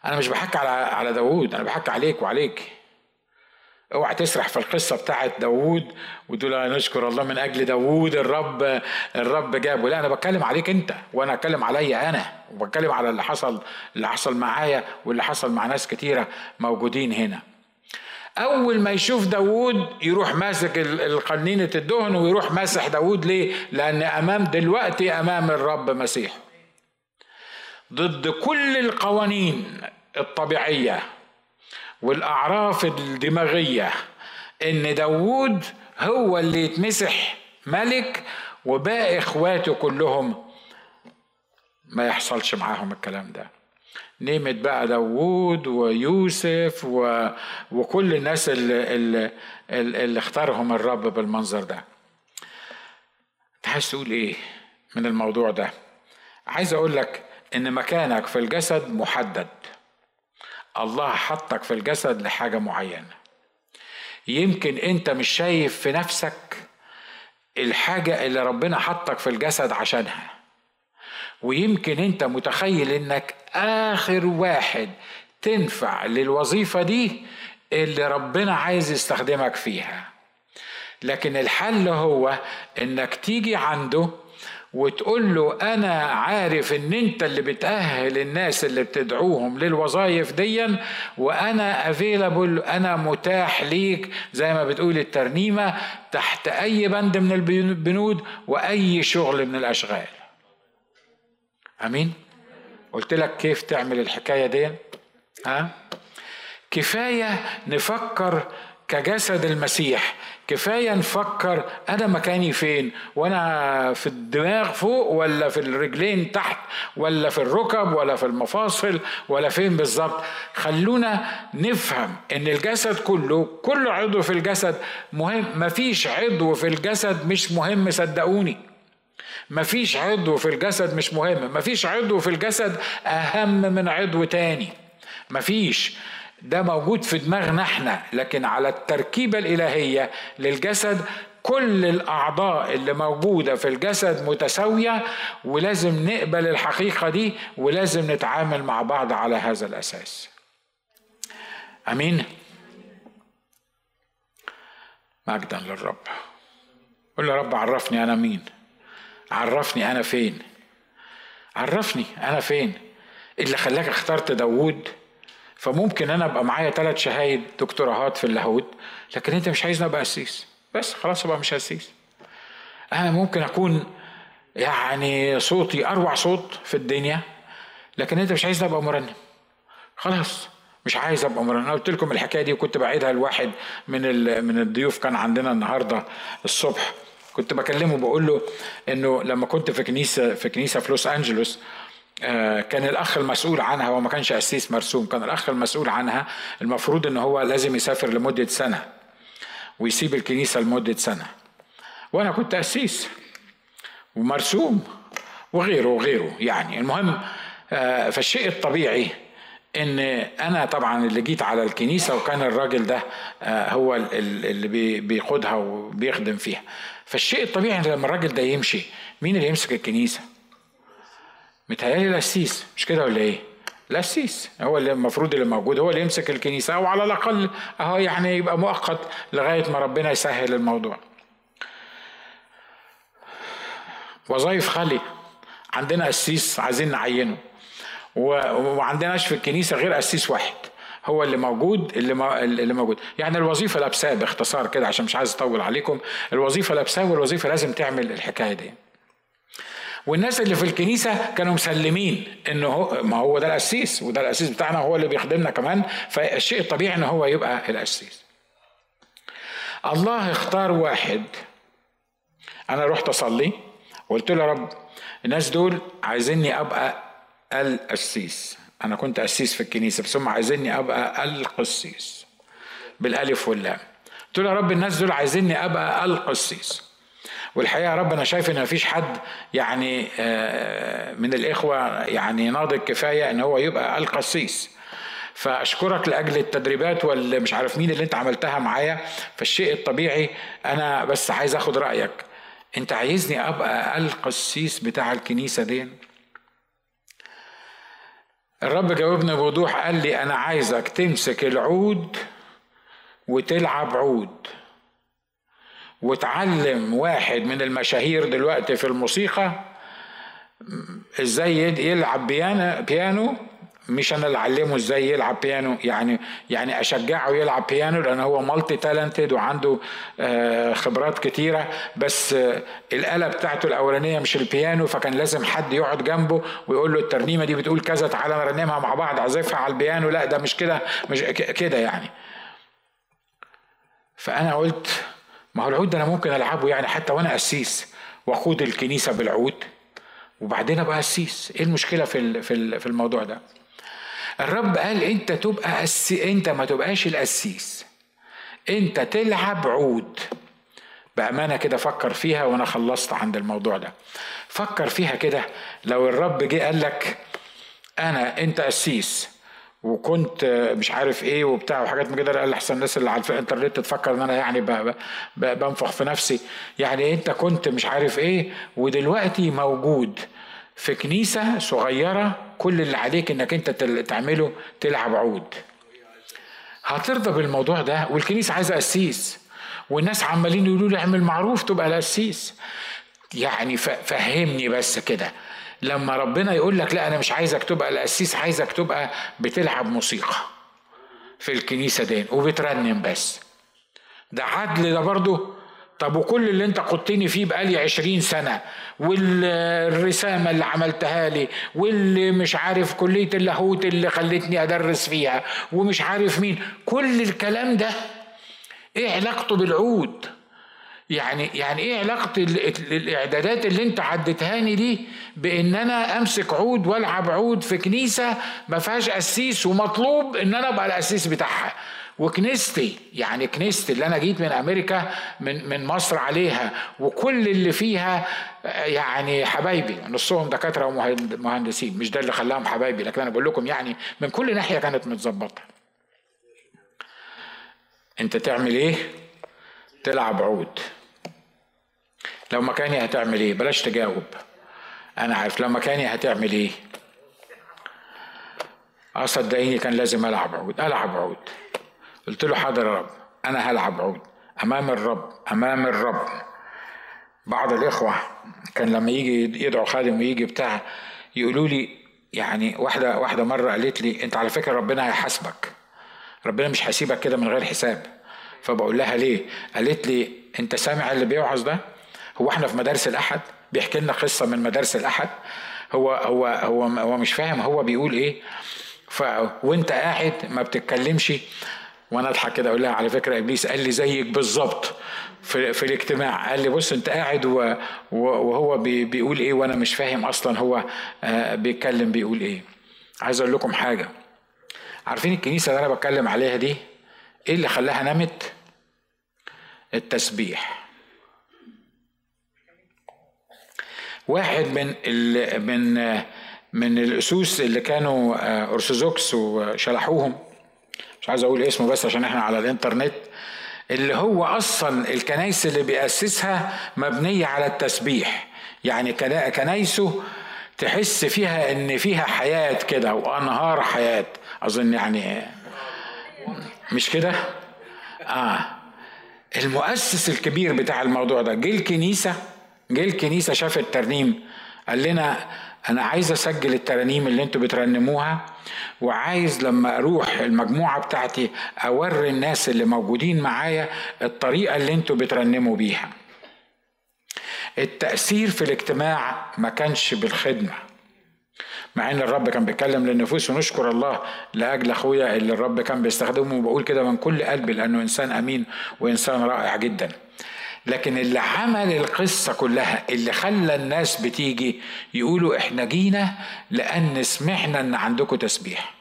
أنا مش بحكي على على داوود أنا بحكي عليك وعليك. أوعى تسرح في القصة بتاعت داوود وتقول نشكر الله من أجل داوود الرب الرب جابه. لا أنا بتكلم عليك أنت وأنا أتكلم عليا أنا وبتكلم على اللي حصل اللي حصل معايا واللي حصل مع ناس كتيرة موجودين هنا. أول ما يشوف داوود يروح ماسك القنينة الدهن ويروح ماسح داوود ليه؟ لأن أمام دلوقتي أمام الرب مسيح. ضد كل القوانين الطبيعية. والأعراف الدماغية إن داوود هو اللي يتمسح ملك وباقي إخواته كلهم ما يحصلش معاهم الكلام ده. نيمت بقى داوود ويوسف و... وكل الناس اللي, اللي, اللي اختارهم الرب بالمنظر ده. أنت عايز تقول إيه من الموضوع ده؟ عايز أقول لك إن مكانك في الجسد محدد. الله حطك في الجسد لحاجة معينة. يمكن انت مش شايف في نفسك الحاجة اللي ربنا حطك في الجسد عشانها. ويمكن انت متخيل انك آخر واحد تنفع للوظيفة دي اللي ربنا عايز يستخدمك فيها. لكن الحل هو إنك تيجي عنده وتقول له أنا عارف إن أنت اللي بتأهل الناس اللي بتدعوهم للوظائف ديا وأنا افيلابل أنا متاح ليك زي ما بتقول الترنيمة تحت أي بند من البنود وأي شغل من الأشغال. أمين؟ قلت لك كيف تعمل الحكاية دي ها؟ كفاية نفكر كجسد المسيح. كفاية نفكر أنا مكاني فين؟ وأنا في الدماغ فوق ولا في الرجلين تحت ولا في الركب ولا في المفاصل ولا فين بالظبط؟ خلونا نفهم إن الجسد كله كل عضو في الجسد مهم. مفيش عضو في الجسد مش مهم صدقوني. مفيش عضو في الجسد مش مهم. مفيش عضو في الجسد أهم من عضو تاني. مفيش. ده موجود في دماغنا إحنا لكن على التركيبة الإلهية للجسد كل الأعضاء اللي موجودة في الجسد متساوية ولازم نقبل الحقيقة دي ولازم نتعامل مع بعض على هذا الأساس. أمين؟ مجدا للرب. قل يا رب عرفني أنا مين؟ عرفني أنا فين؟ عرفني أنا فين؟ اللي خلاك اخترت داوود فممكن أنا أبقى معايا ثلاث شهايد دكتوراهات في اللاهوت لكن أنت مش عايزني أبقى قسيس. بس خلاص أبقى مش قسيس. أنا ممكن أكون يعني صوتي أروع صوت في الدنيا لكن أنت مش عايزني أبقى مرنم. خلاص مش عايز أبقى مرنم. أنا قلت لكم الحكاية دي وكنت بعيدها لواحد من من الضيوف كان عندنا النهارده الصبح. كنت بكلمه بقول له إنه لما كنت في كنيسة في كنيسة في لوس أنجلوس كان الأخ المسؤول عنها هو ما كانش قسيس مرسوم كان الأخ المسؤول عنها المفروض إن هو لازم يسافر لمدة سنة ويسيب الكنيسة لمدة سنة. وأنا كنت قسيس ومرسوم وغيره وغيره يعني. المهم آه، فالشيء الطبيعي إن أنا طبعا اللي جيت على الكنيسة وكان الراجل ده آه، هو اللي بيقودها وبيخدم فيها. فالشيء الطبيعي لما الراجل ده يمشي مين اللي يمسك الكنيسة؟ متهيألي القسيس مش كده ولا إيه؟ القسيس هو اللي المفروض اللي موجود هو اللي يمسك الكنيسة أو على الأقل أهو يعني يبقى مؤقت لغاية ما ربنا يسهل الموضوع. وظائف خالية عندنا قسيس عايزين نعينه وعندناش في الكنيسة غير قسيس واحد هو اللي موجود اللي اللي موجود يعني الوظيفة لابساه باختصار كده عشان مش عايز أطول عليكم الوظيفة لابساه والوظيفة لازم تعمل الحكاية دي والناس اللي في الكنيسة كانوا مسلمين انه هو ما هو ده القسيس وده القسيس بتاعنا هو اللي بيخدمنا كمان فالشيء الطبيعي إن هو يبقى القسيس الله اختار واحد. أنا رحت أصلي وقلت له يا رب الناس دول عايزيني أبقى القسيس أنا كنت قسيس في الكنيسة بس هم عايزيني أبقى القسيس بالألف واللام. قلت له يا رب الناس دول عايزيني أبقى القسيس. والحقيقة يا رب أنا شايف إن مفيش حد يعني آه، من الإخوة يعني ناضج كفاية إن هو يبقى القسيس فأشكرك لأجل التدريبات واللي مش عارف مين اللي أنت عملتها معايا. فالشيء الطبيعي أنا بس عايز آخد رأيك. أنت عايزني أبقى القسيس بتاع الكنيسة دي الرب جاوبني بوضوح قال لي أنا عايزك تمسك العود وتلعب عود. وتعلم واحد من المشاهير دلوقتي في الموسيقى إزاي يلعب بيانو مش أنا اللي اعلمه إزاي يلعب بيانو يعني يعني اشجعه يلعب بيانو لأن هو مالتي تالنتد وعنده آه، خبرات كتيرة بس آه، الآلة بتاعته الأولانية مش البيانو فكان لازم حد يقعد جنبه ويقول له الترنيمة دي بتقول كذا تعالى نرنمها مع بعض اعزفها على البيانو لا ده مش كده مش كده يعني. فأنا قلت ما هو العود ده أنا ممكن ألعبه يعني حتى وأنا قسيس واقود الكنيسة بالعود. وبعدين أبقى قسيس إيه المشكلة في في الموضوع ده؟ الرب قال أنت تبقى أس... أنت ما تبقاش القسيس أنت تلعب عود. بأمانة كده فكر فيها وأنا خلصت عند الموضوع ده. فكر فيها كده. لو الرب جه قال لك أنا أنت قسيس وكنت مش عارف إيه وبتاع وحاجات من كده. قال أحسن الناس اللي على الإنترنت تفكر إن أنا يعني بنفخ في نفسي. يعني أنت كنت مش عارف إيه ودلوقتي موجود في كنيسة صغيرة كل اللي عليك إنك أنت تعمله تلعب عود. هترضى بالموضوع ده؟ والكنيسة عايزة قسيس. والناس عمالين يقولوا لي اعمل معروف تبقى القسيس. يعني فهمني بس كده. لما ربنا يقول لك لا أنا مش عايزك تبقى القسيس عايزك تبقى بتلعب موسيقى في الكنيسة دي وبترنم بس. ده عدل ده برضه. طب وكل اللي أنت قدتني فيه بقالي عشرين سنة والرسامة اللي عملتها لي واللي مش عارف كلية اللاهوت اللي خلتني أدرس فيها ومش عارف مين. كل الكلام ده إيه علاقته بالعود؟ يعني يعني إيه علاقة الإعدادات اللي أنت عدتهاني دي بإن أنا أمسك عود وألعب عود في كنيسة ما فيهاش قسيس ومطلوب إن أنا أبقى القسيس بتاعها. وكنيستي يعني كنيستي اللي أنا جيت من أمريكا من من مصر عليها وكل اللي فيها يعني حبايبي نصهم دكاترة ومهندسين مش ده اللي خلاهم حبايبي لكن أنا بقول لكم يعني من كل ناحية كانت متظبطة. أنت تعمل إيه؟ تلعب عود. لو مكاني هتعمل إيه؟ بلاش تجاوب. أنا عارف. لو مكاني هتعمل إيه؟ آه صدقيني كان لازم ألعب عود. ألعب عود. قلت له حاضر يا رب. أنا هلعب عود. أمام الرب. أمام الرب. بعض الإخوة كان لما يجي يدعو خادم ويجي بتاع يقولوا لي يعني واحدة واحدة مرة قالت لي أنت على فكرة ربنا هيحاسبك. ربنا مش هيسيبك كده من غير حساب. فبقول لها ليه؟ قالت لي أنت سامع اللي بيوعظ ده؟ هو إحنا في مدارس الأحد؟ بيحكي لنا قصة من مدارس الأحد؟ هو هو هو هو مش فاهم هو بيقول إيه؟ ف وأنت قاعد ما بتتكلمش. وأنا أضحك كده أقول لها على فكرة إبليس قال لي زيك بالظبط في, في الاجتماع. قال لي بص أنت قاعد وهو بي بيقول إيه وأنا مش فاهم أصلا هو آه، بيتكلم بيقول إيه. عايز أقول لكم حاجة. عارفين الكنيسة اللي أنا بتكلم عليها دي؟ إيه اللي خلاها نمت؟ التسبيح. واحد من ال من من الأسوس اللي كانوا آه، أرثوذكس وشلحوهم. مش عايز أقول اسمه بس عشان إحنا على الإنترنت. اللي هو أصلا الكنايس اللي بيأسسها مبنية على التسبيح. يعني كنايسه تحس فيها إن فيها حياة كده وأنهار حياة. أظن يعني مش كده؟ آه. المؤسس الكبير بتاع الموضوع ده جه الكنيسة جه الكنيسة شاف الترنيم قال لنا أنا عايز أسجل الترانيم اللي أنتوا بترنموها وعايز لما أروح المجموعة بتاعتي أوري الناس اللي موجودين معايا الطريقة اللي أنتوا بترنموا بيها. التأثير في الاجتماع ما كانش بالخدمة مع إن الرب كان بيتكلم للنفوس ونشكر الله لأجل أخويا اللي الرب كان بيستخدمه وبقول كده من كل قلبي لأنه إنسان أمين وإنسان رائع جدا. لكن اللي عمل القصة كلها اللي خلى الناس بتيجي يقولوا إحنا جينا لأن سمعنا إن عندكم تسبيح.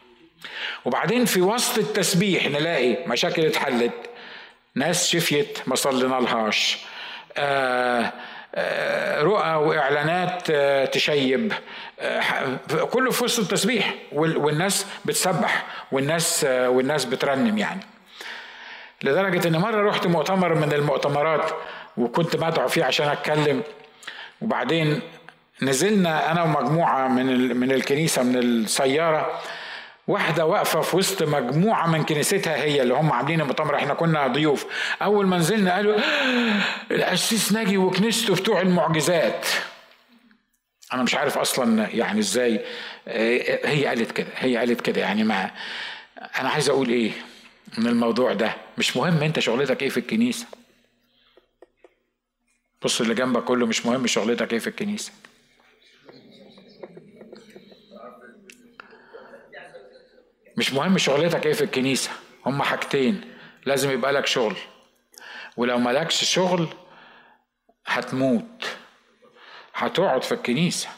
وبعدين في وسط التسبيح نلاقي مشاكل اتحلت ناس شفيت ما صلينا لهاش آه آه رؤى وإعلانات آه تشيب كله في وسط التسبيح والناس بتسبح والناس والناس بترنم يعني. لدرجة إن مرة رحت مؤتمر من المؤتمرات وكنت مدعو فيه عشان أتكلم. وبعدين نزلنا أنا ومجموعة من من الكنيسة من السيارة. واحدة واقفة في وسط مجموعة من كنيستها هي اللي هم عاملين المؤتمر. إحنا كنا ضيوف. أول ما نزلنا قالوا القسيس ناجي وكنيسته بتوع المعجزات. أنا مش عارف أصلا يعني إزاي. هي قالت كده هي قالت كده يعني ما أنا عايز أقول إيه. من الموضوع ده. مش مهم أنت شغلتك إيه في الكنيسة. بص اللي جنبك كله مش مهم شغلتك إيه في الكنيسة. مش مهم شغلتك إيه في الكنيسة. هما حاجتين. لازم يبقى لك شغل. ولو مالكش شغل هتموت. هتقعد في الكنيسة.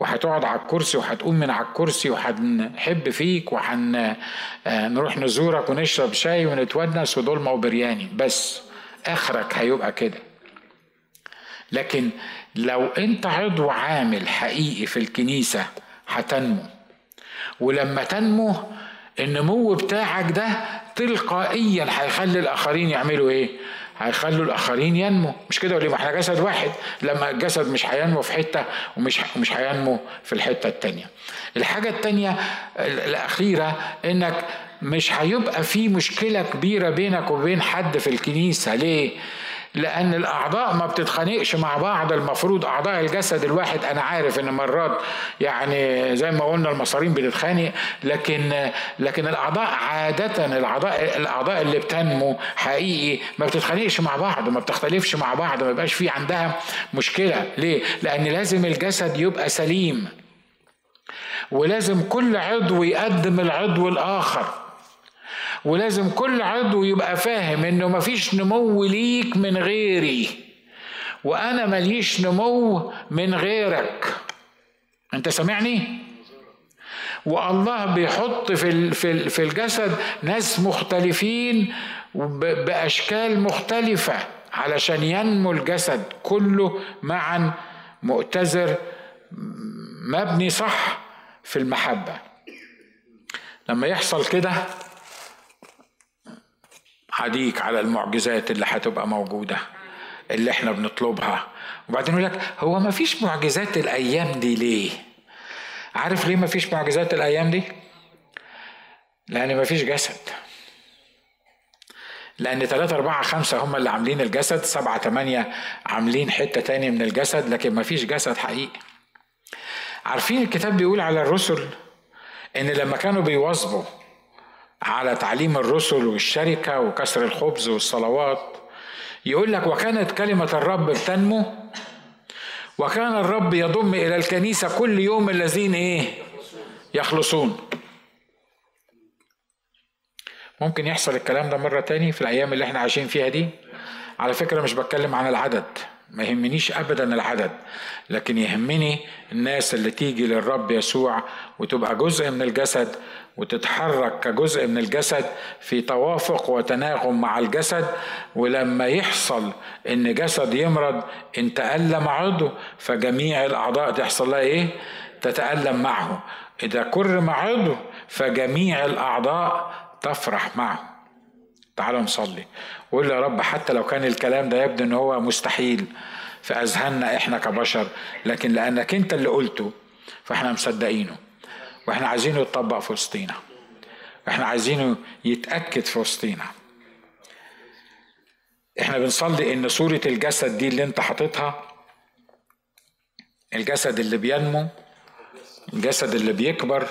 وهتقعد على الكرسي وهتقوم من على الكرسي وهنحب فيك وهنروح آه، نزورك ونشرب شاي ونتونس ودولمة وبرياني بس آخرك هيبقى كده. لكن لو أنت عضو عامل حقيقي في الكنيسة هتنمو. ولما تنمو النمو بتاعك ده تلقائيا هيخلي الآخرين يعملوا إيه؟ هيخلوا الآخرين ينمو مش كده ولا ما إحنا جسد واحد. لما الجسد مش هينمو في حتة ومش مش هينمو في الحتة التانية. الحاجة التانية الأخيرة إنك مش هيبقى في مشكلة كبيرة بينك وبين حد في الكنيسة. ليه؟ لأن الأعضاء ما بتتخانقش مع بعض. المفروض أعضاء الجسد الواحد أنا عارف إن مرات يعني زي ما قلنا المصارين بتتخانق لكن لكن الأعضاء عادة الأعضاء الأعضاء اللي بتنمو حقيقي ما بتتخانقش مع بعض ما بتختلفش مع بعض ما يبقاش في عندها مشكلة. ليه؟ لأن لازم الجسد يبقى سليم ولازم كل عضو يقدم العضو الآخر. ولازم كل عضو يبقى فاهم انه مفيش نمو ليك من غيري. وأنا ماليش نمو من غيرك. انت سامعني؟ والله بيحط في في في الجسد ناس مختلفين بأشكال مختلفة علشان ينمو الجسد كله معا مؤتزر مبني صح في المحبة. لما يحصل كده حديك على المعجزات اللي هتبقى موجودة اللي إحنا بنطلبها. وبعدين يقول لك هو ما فيش معجزات الأيام دي ليه؟ عارف ليه ما فيش معجزات الأيام دي؟ لأن ما فيش جسد. لأن ثلاثة أربعة خمسة هم اللي عاملين الجسد سبعة ثمانية عاملين حتة تاني من الجسد لكن ما فيش جسد حقيقي. عارفين الكتاب بيقول على الرسل إن لما كانوا بيواظبوا على تعليم الرسل والشركة وكسر الخبز والصلوات. يقول لك وكانت كلمة الرب بتنمو وكان الرب يضم إلى الكنيسة كل يوم الذين إيه؟ يخلصون. ممكن يحصل الكلام ده مرة تاني في الأيام اللي إحنا عايشين فيها دي؟ على فكرة مش بتكلم عن العدد ما يهمنيش ابدا العدد لكن يهمني الناس اللي تيجي للرب يسوع وتبقى جزء من الجسد وتتحرك كجزء من الجسد في توافق وتناغم مع الجسد ولما يحصل إن جسد يمرض إن تألم عضو فجميع الأعضاء تحصل لها إيه؟ تتألم معه. إذا كرم عضو فجميع الأعضاء تفرح معه. تعالوا نصلي. وقول يا رب حتى لو كان الكلام ده يبدو إن هو مستحيل في اذهاننا إحنا كبشر لكن لأنك أنت اللي قلته فإحنا مصدقينه. وإحنا عايزينه يتطبق في وسطينا. وإحنا عايزينه يتأكد في وسطينا. إحنا بنصلي إن صوره الجسد دي اللي انت حاططها الجسد اللي بينمو الجسد اللي بيكبر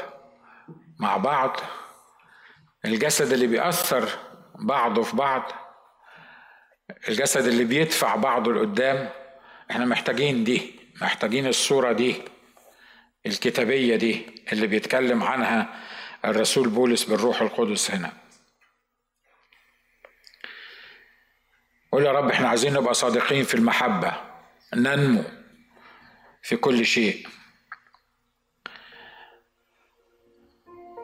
مع بعض الجسد اللي بيأثر بعضه في بعض الجسد اللي بيدفع بعضه لقدام إحنا محتاجين دي محتاجين الصورة دي. الكتابية دي اللي بيتكلم عنها الرسول بولس بالروح القدس هنا. قول يا رب إحنا عايزين نبقى صادقين في المحبة ننمو في كل شيء.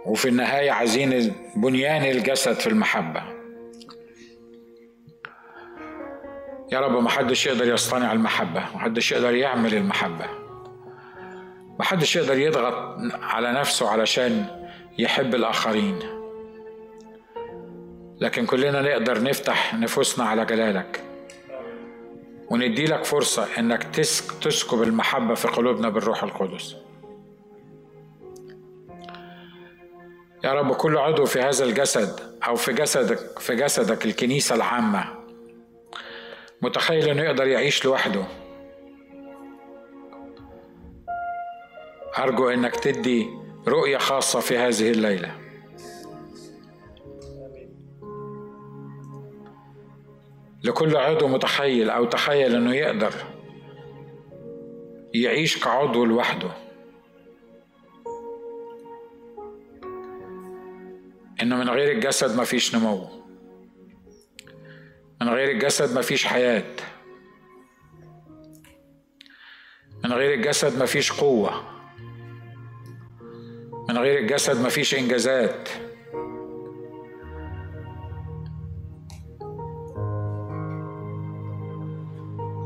وفي النهاية عايزين بنيان الجسد في المحبة. يا رب ما حدش يقدر يصطنع المحبة ما حدش يقدر يعمل المحبة. ما حدش يقدر يضغط على نفسه علشان يحب الآخرين. لكن كلنا نقدر نفتح نفوسنا على جلالك. وندي لك فرصة إنك تسكب المحبة في قلوبنا بالروح القدس. يا رب كل عضو في هذا الجسد أو في جسدك في جسدك الكنيسة العامة متخيل إنه يقدر يعيش لوحده. أرجو إنك تدي رؤية خاصة في هذه الليلة. لكل عضو متخيل أو تخيل أنه يقدر يعيش كعضو لوحده. إنه من غير الجسد مفيش نمو. من غير الجسد مفيش حياة. من غير الجسد مفيش قوة. من غير الجسد مفيش إنجازات.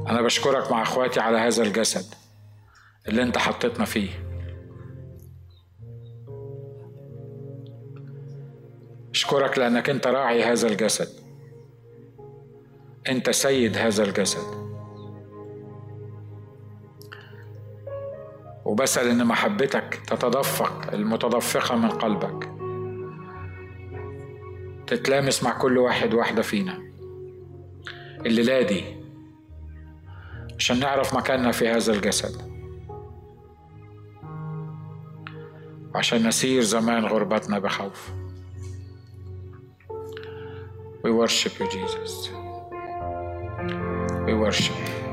أنا بشكرك مع إخواتي على هذا الجسد اللي أنت حطيتنا فيه. أشكرك لأنك أنت راعي هذا الجسد. أنت سيد هذا الجسد. وبسأل إن محبتك تتدفق المتدفقة من قلبك. تتلامس مع كل واحد واحدة فينا. الليلة دي عشان نعرف مكاننا في هذا الجسد. وعشان نسير زمان غربتنا بخوف. We worship you, Jesus. We worship you.